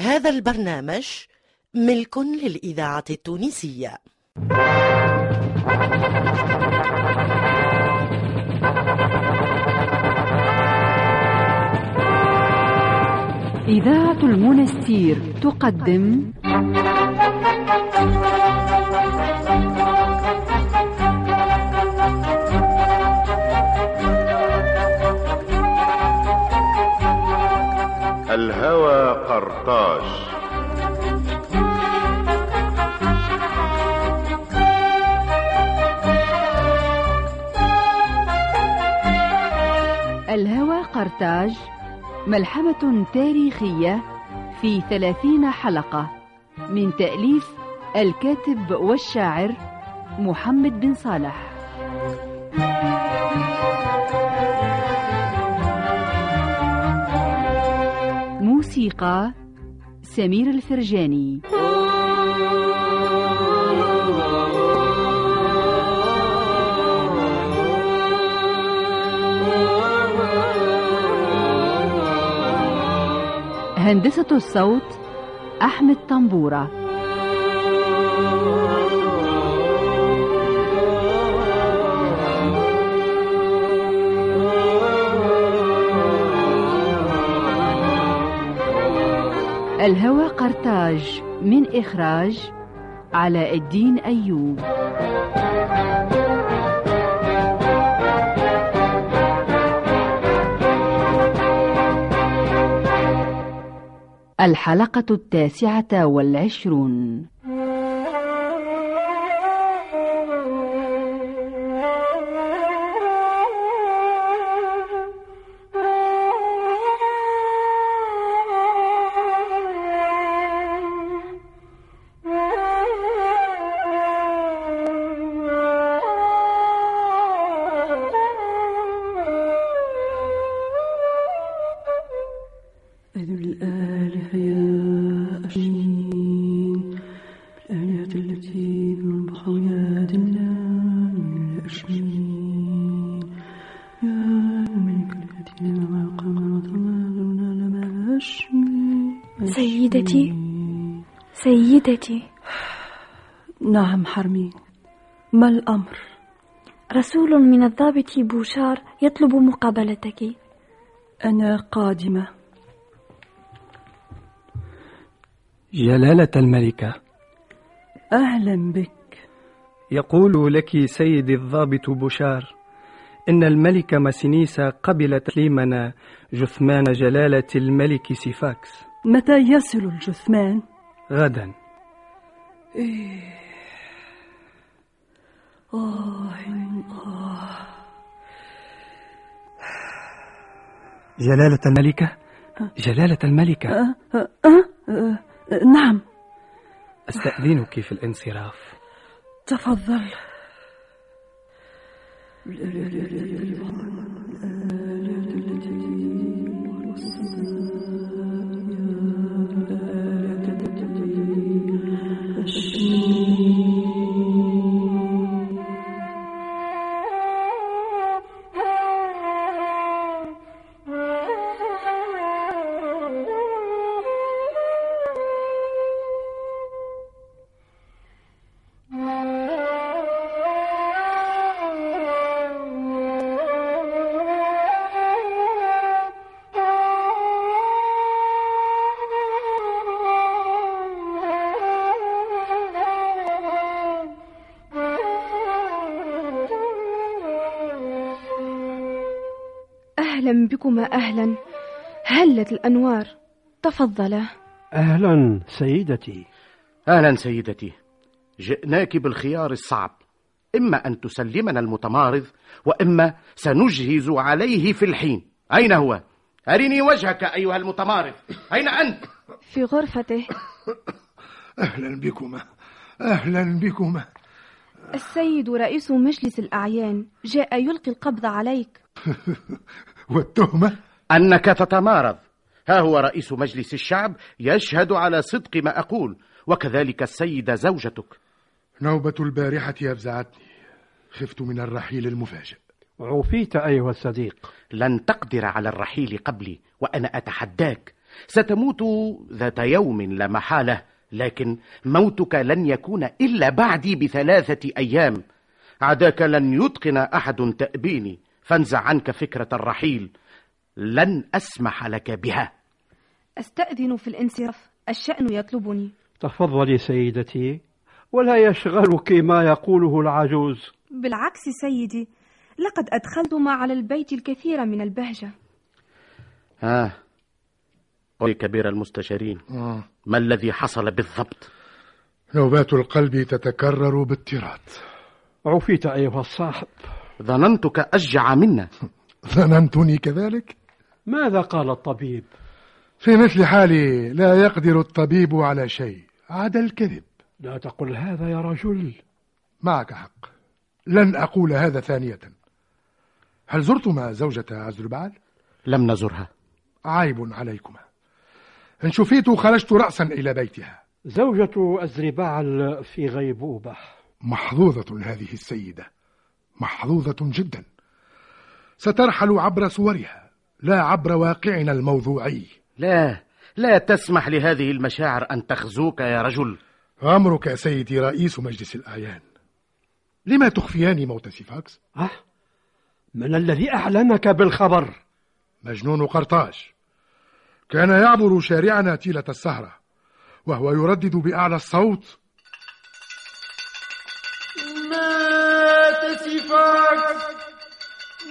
هذا البرنامج ملك للإذاعة التونسية. إذاعة المنستير تقدم. الهوى قرطاج الهوى قرطاج ملحمة تاريخية في ثلاثين حلقة من تأليف الكاتب والشاعر محمد بن صالح. موسيقى سمير الفرجاني. هندسة الصوت أحمد طنبورة. الهوى قرطاج من إخراج علاء الدين أيوب. الحلقة التاسعة والعشرون. سيدتي نعم حرمي ما الأمر؟ رسول من الضابط بوشار يطلب مقابلتك. أنا قادمة. جلالة الملكة. أهلا بك. يقول لك سيدي الضابط بشار إن الملكة مسينيسا قبل تسليمنا جثمان جلالة الملك سيفاكس. متى يصل الجثمان؟ غدا. آه آه جلالة الملكة جلالة الملكة أه أه أه أه نعم أستأذنك في الانصراف تفضل أهلا بكما أهلا. هلت الأنوار. تفضلا. أهلا سيدتي. أهلا سيدتي. جئناك بالخيار الصعب. إما أن تسلمنا المتمارض وإما سنجهز عليه في الحين. أين هو؟ أرني وجهك أيها المتمارض. أين أنت؟ في غرفته. أهلا بكما. أهلا بكما. السيد رئيس مجلس الأعيان. جاء يلقي القبض عليك. والتهمة؟ أنك تتمارض. ها هو رئيس مجلس الشعب يشهد على صدق ما أقول وكذلك السيدة زوجتك. نوبة البارحة أفزعتني. خفت من الرحيل المفاجئ. عوفيت أيها الصديق. لن تقدر على الرحيل قبلي وأنا أتحداك. ستموت ذات يوم لا محالة لكن موتك لن يكون إلا بعدي بثلاثة أيام. عداك لن يتقن أحد تأبيني. فانزع عنك فكرة الرحيل. لن أسمح لك بها. أستأذن في الانصراف. الشأن يطلبني. تفضلي سيدتي. ولا يشغلك ما يقوله العجوز. بالعكس سيدي لقد أدخلتما على البيت الكثير من البهجة. ها قولي كبير المستشارين. آه. ما الذي حصل بالضبط؟ نوبات القلب تتكرر باضطراد عفيت أيها الصاحب. ظننتك أشجع منا. ظننتني كذلك؟ ماذا قال الطبيب؟ في مثل حالي لا يقدر الطبيب على شيء. عدا الكذب. لا تقل هذا يا رجل. معك حق. لن أقول هذا ثانية. هل زرتما زوجة عزربعل؟ لم نزرها. عيب عليكما. إن شفيت خرجت رأسا إلى بيتها. زوجة أزربعل في غيبوبة. محظوظة هذه السيدة. محظوظة جدا سترحل عبر صورها لا عبر واقعنا الموضوعي لا لا تسمح لهذه المشاعر أن تخزوك يا رجل أمرك يا سيدي رئيس مجلس الأعيان لما تخفيان موت سيفاكس؟ أه؟ من الذي أعلمك بالخبر؟ مجنون قرطاج كان يعبر شارعنا طيلة السهرة وهو يردد بأعلى الصوت سيفاكس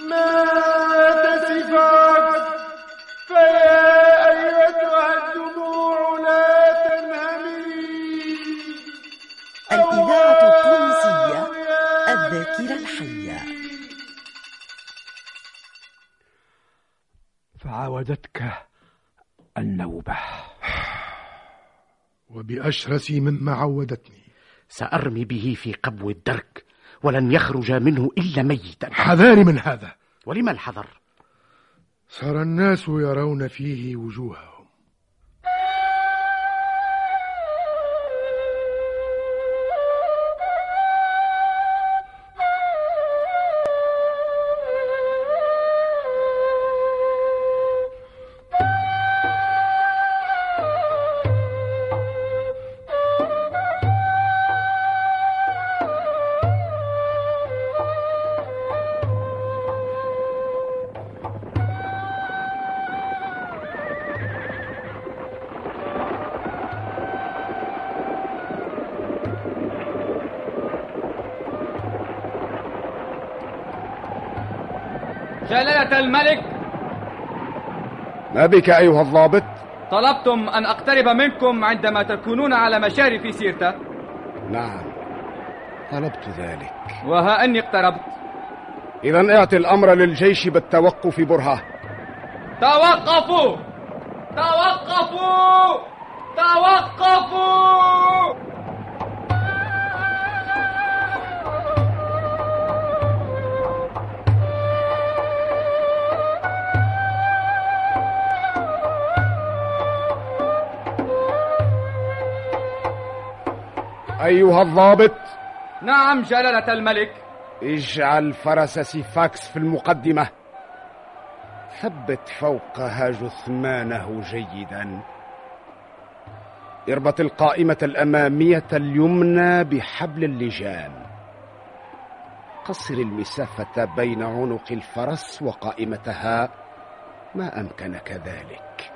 مات سيفاكس فيا أيتها الدموع لا تنهمري الإذاعة التونسية الذاكرة الحية. فعاودتك النوبة. وبأشرس مما عودتني. سأرمي به في قبو الدرك. ولن يخرج منه إلا ميتا. حذاري من هذا. ولم الحذر؟ صار الناس يرون فيه وجوههم. الملك؟ ما بك أيها الضابط؟ طلبتم أن أقترب منكم عندما تكونون على مشارف سيرتا نعم طلبت ذلك. وها أني اقتربت. إذا اعط الأمر للجيش بالتوقف برهة توقفوا! توقفوا! توقفوا! أيها الضابط. نعم جلالة الملك. اجعل فرس سيفاكس في المقدمة. ثبت فوقها جثمانه جيدا. اربط القائمة الأمامية اليمنى بحبل اللجام قصر المسافة بين عنق الفرس وقائمتها. ما أمكنك ذلك.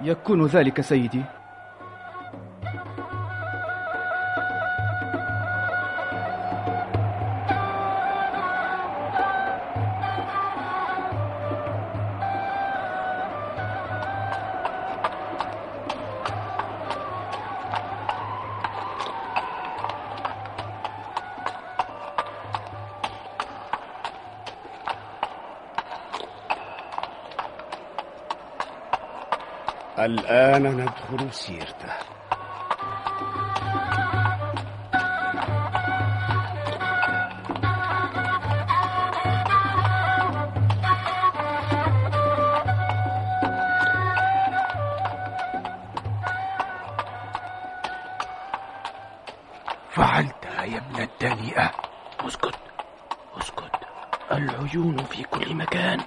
يكون ذلك سيدي. الآن ندخل سيرته. فعلتها يا ابن الدنيئة. اسكت اسكت. العيون في كل مكان.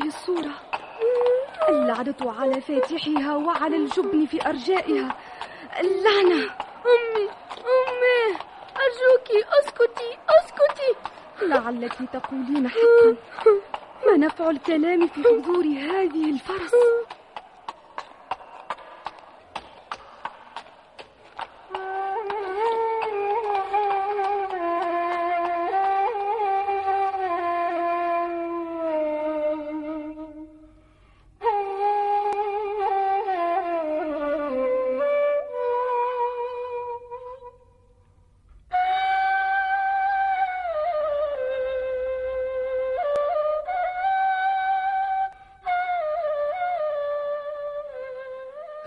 هذه الصورة. اللعنة على فاتحها وعلى الجبن في أرجائها. اللعنة. أمي أمي أرجوك أسكتي أسكتي. لعلك تقولين حقا. ما نفع الكلام في حضور هذه الفرس؟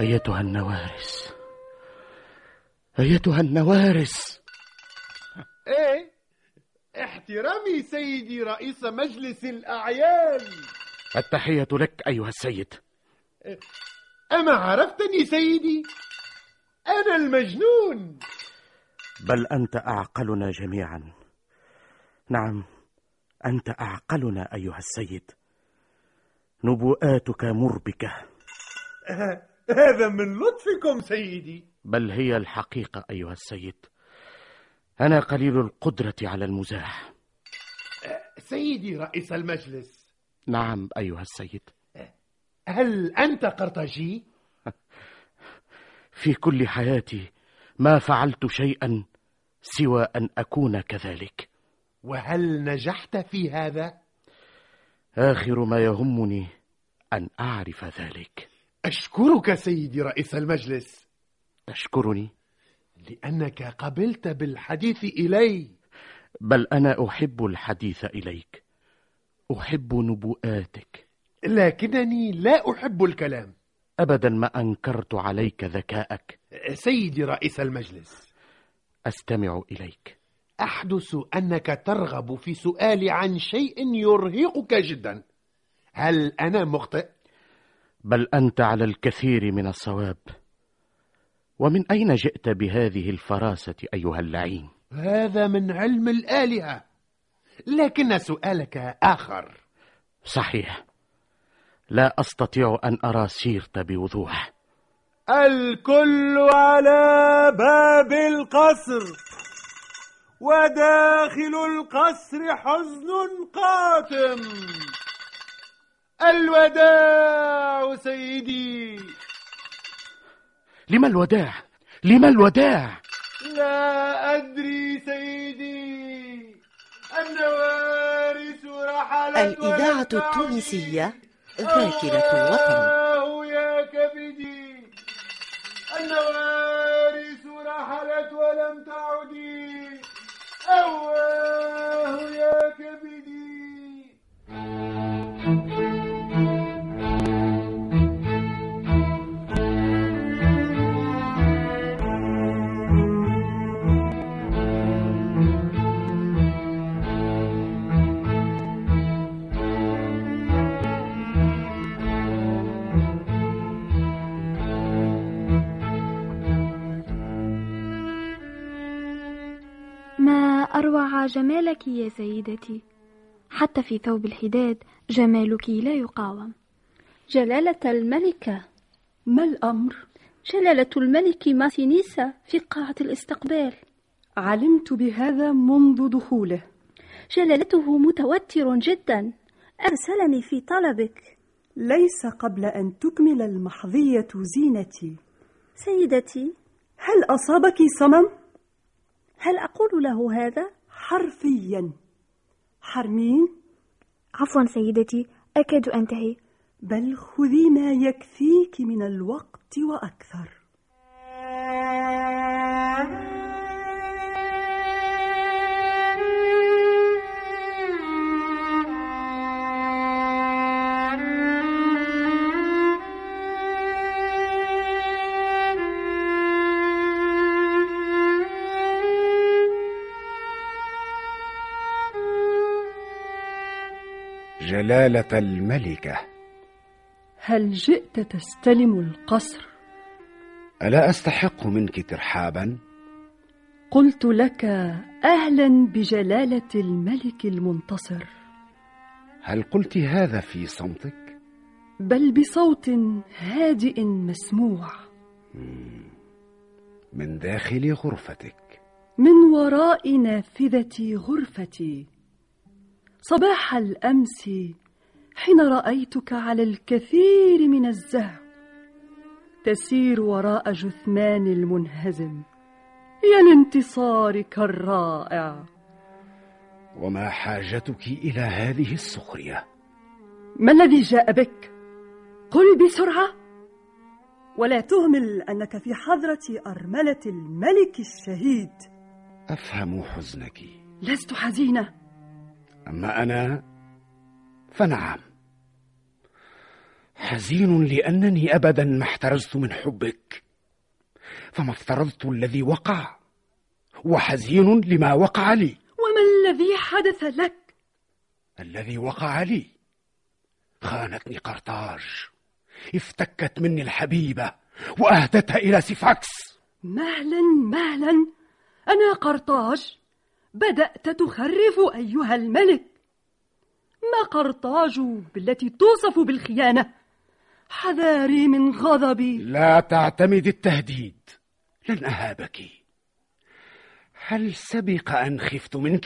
أيتها النوارس؟ أيتها النوارس؟ إيه؟ احترامي سيدي رئيس مجلس الأعيان. التحية لك أيها السيد. أما عرفتني سيدي؟ أنا المجنون. بل أنت أعقلنا جميعا. نعم أنت أعقلنا أيها السيد. نبوءاتك مربكة. هذا من لطفكم سيدي. بل هي الحقيقة أيها السيد. أنا قليل القدرة على المزاح. سيدي رئيس المجلس. نعم أيها السيد. هل أنت قرطاجي؟ في كل حياتي ما فعلت شيئا سوى أن أكون كذلك. وهل نجحت في هذا؟ آخر ما يهمني أن أعرف ذلك. أشكرك سيدي رئيس المجلس. تشكرني لأنك قبلت بالحديث إلي. بل أنا أحب الحديث إليك. أحب نبوءاتك. لكنني لا أحب الكلام. أبدا ما أنكرت عليك ذكاءك. سيدي رئيس المجلس. أستمع إليك. أحدث أنك ترغب في سؤالي عن شيء يرهقك جدا. هل أنا مخطئ؟ بل أنت على الكثير من الصواب. ومن أين جئت بهذه الفراسة أيها اللعين؟ هذا من علم الآلهة. لكن سؤالك آخر. صحيح. لا أستطيع أن أرى سيرت بوضوح. الكل على باب القصر. وداخل القصر حزن قاتم. الوداع سيدي. لما الوداع؟ لما الوداع؟ لا أدري سيدي النوارس رحلت الإذاعة التونسية ذاكرة الوطن. يا كبدي. النوارس رحلت ولم تعدي أواه جمالك يا سيدتي. حتى في ثوب الحداد جمالك لا يقاوم. جلالة الملكة ما الأمر؟ جلالة الملك ماسينيسا في قاعة الاستقبال. علمت بهذا منذ دخوله. جلالته متوتر جدا. أرسلني في طلبك. ليس قبل أن تكمل المحظية زينتي. سيدتي. هل أصابك صمم؟ هل أقول له هذا؟ حرفيا. حرمين؟ عفوا سيدتي أكاد أنتهي. بل خذي ما يكفيك من الوقت وأكثر. جلالة الملكة. هل جئت تستلم القصر؟ ألا أستحق منك ترحابا؟ قلت لك أهلا بجلالة الملك المنتصر. هل قلت هذا في صمتك؟ بل بصوت هادئ مسموع. من داخل غرفتك. من وراء نافذة غرفتي. صباح الأمس حين رأيتك على الكثير من الزهو تسير وراء جثمان المنهزم يا لانتصارك الرائع. وما حاجتك إلى هذه السخرية؟ ما الذي جاء بك؟ قل بسرعة. ولا تهمل أنك في حضرة أرملة الملك الشهيد. أفهم حزنك. لست حزينة. أما أنا فنعم. حزين لأنني أبدا ما احترزت من حبك فما افترضت الذي وقع وحزين لما وقع لي. وما الذي حدث لك؟ الذي وقع لي؟ خانتني قرطاج افتكت مني الحبيبة وأهدتها إلى سيفاكس. مهلا مهلا أنا قرطاج. بدأت تخرف أيها الملك. ما قرطاج بالتي توصف بالخيانة؟ حذاري من غضبي. لا تعتمد التهديد لن أهابك. هل سبق أن خفت منك؟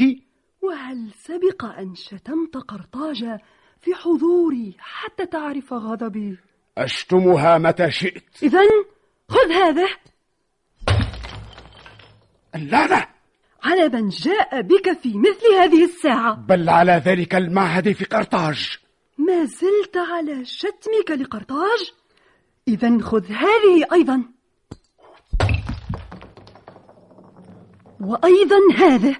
وهل سبق أن شتمت قرطاج في حضوري حتى تعرف غضبي؟ أشتمها متى شئت. إذا خذ هذا اللعنة! على من جاء بك في مثل هذه الساعة. بل على ذلك المعهد في قرطاج. ما زلت على شتمك لقرطاج؟ إذا خذ هذه أيضا. وأيضا هذا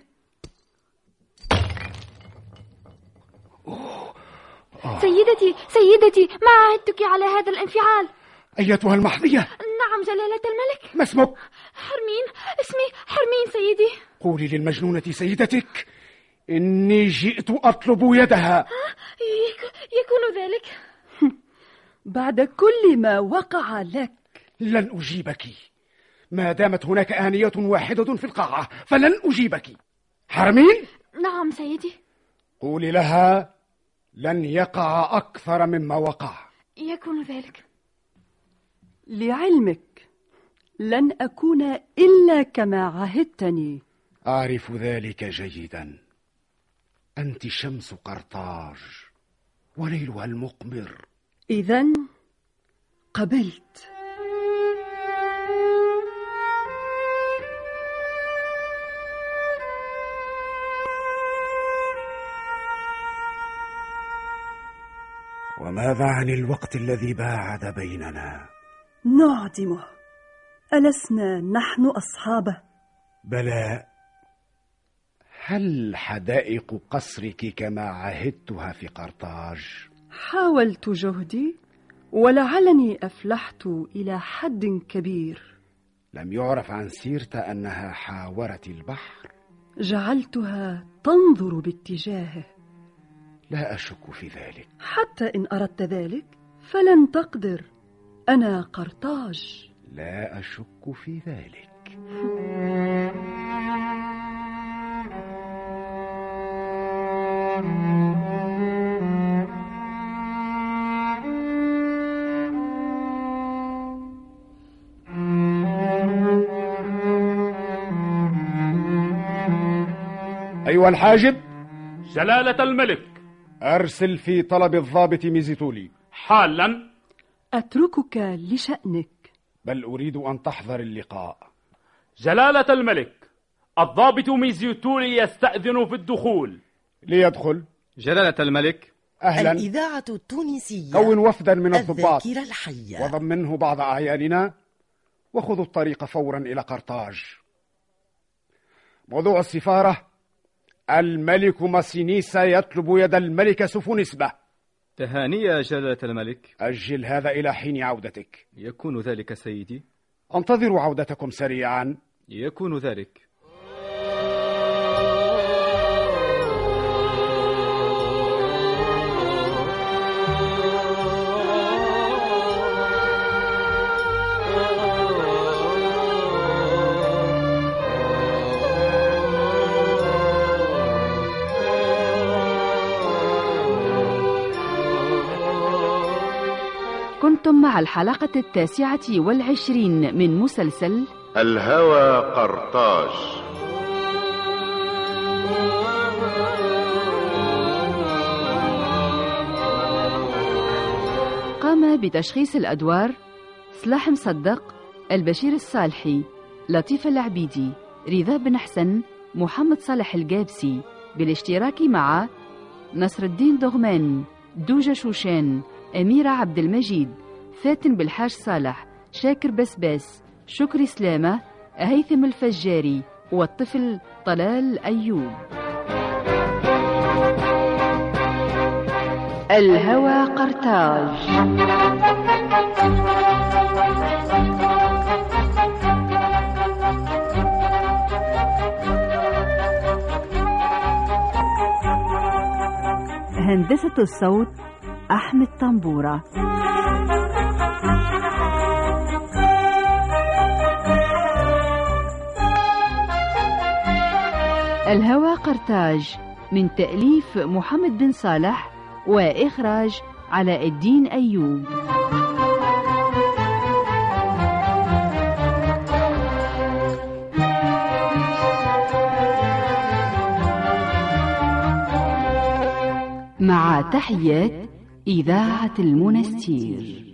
سيدتي سيدتي ما عهدتك على هذا الانفعال؟ أيتها المحظية. نعم جلالة الملك. ما اسمك؟ حرمين اسمي حرمين سيدي. قولي للمجنونة سيدتك إني جئت أطلب يدها. يك... يكون ذلك. بعد كل ما وقع لك. لن أجيبك. ما دامت هناك آنية واحدة في القاعة فلن أجيبك. حرمين؟ نعم سيدي. قولي لها لن يقع أكثر مما وقع. يكون ذلك. لعلمك لن أكون إلا كما عهدتني. أعرف ذلك جيدا. أنت شمس قرطاج وليلها المقمر. إذا قبلت. وماذا عن الوقت الذي باعد بيننا؟ نعدمه. ألسنا نحن أصحابه؟ بلى. هل حدائق قصرك كما عهدتها في قرطاج؟ حاولت جهدي ولعلني أفلحت إلى حد كبير. لم يعرف عن سيرة أنها حاورت البحر؟ جعلتها تنظر باتجاهه. لا أشك في ذلك. حتى إن أردت ذلك فلن تقدر. أنا قرطاج. لا أشك في ذلك. أيها الحاجب جلالة الملك. أرسل في طلب الضابط ميزيتولي. حالا. أتركك لشأنك. بل أريد أن تحضر اللقاء. جلالة الملك الضابط ميزيتولي يستأذن في الدخول. ليدخل. جلالة الملك. أهلا. الإذاعة التونسية. كون وفدا من الضباط. الذاكرة الحية. وضمنه بعض أعياننا. وخذوا الطريق فورا إلى قرطاج. موضوع السفارة. الملك ماسينيسا يطلب يد الملكة سفونسبة تهاني جلالة الملك. أجل هذا إلى حين عودتك. يكون ذلك سيدي. أنتظروا عودتكم سريعا. يكون ذلك. مع الحلقة التاسعة والعشرين من مسلسل الهوى قرطاج. قام بتشخيص الأدوار سلاح مصدق البشير الصالحي لطيفة العبيدي رضا بن حسن محمد صالح الجابسي بالاشتراك مع نصر الدين دغمان دوجة شوشان أميرة عبد المجيد فاتن بالحاج صالح شاكر بسباس شكري سلامة هيثم الفجاري والطفل طلال أيوب. الهوى قرطاج. هندسة الصوت أحمد طنبورة. الهوى قرطاج من تأليف محمد بن صالح وإخراج علاء الدين أيوب. مع تحيات إذاعة المنستير.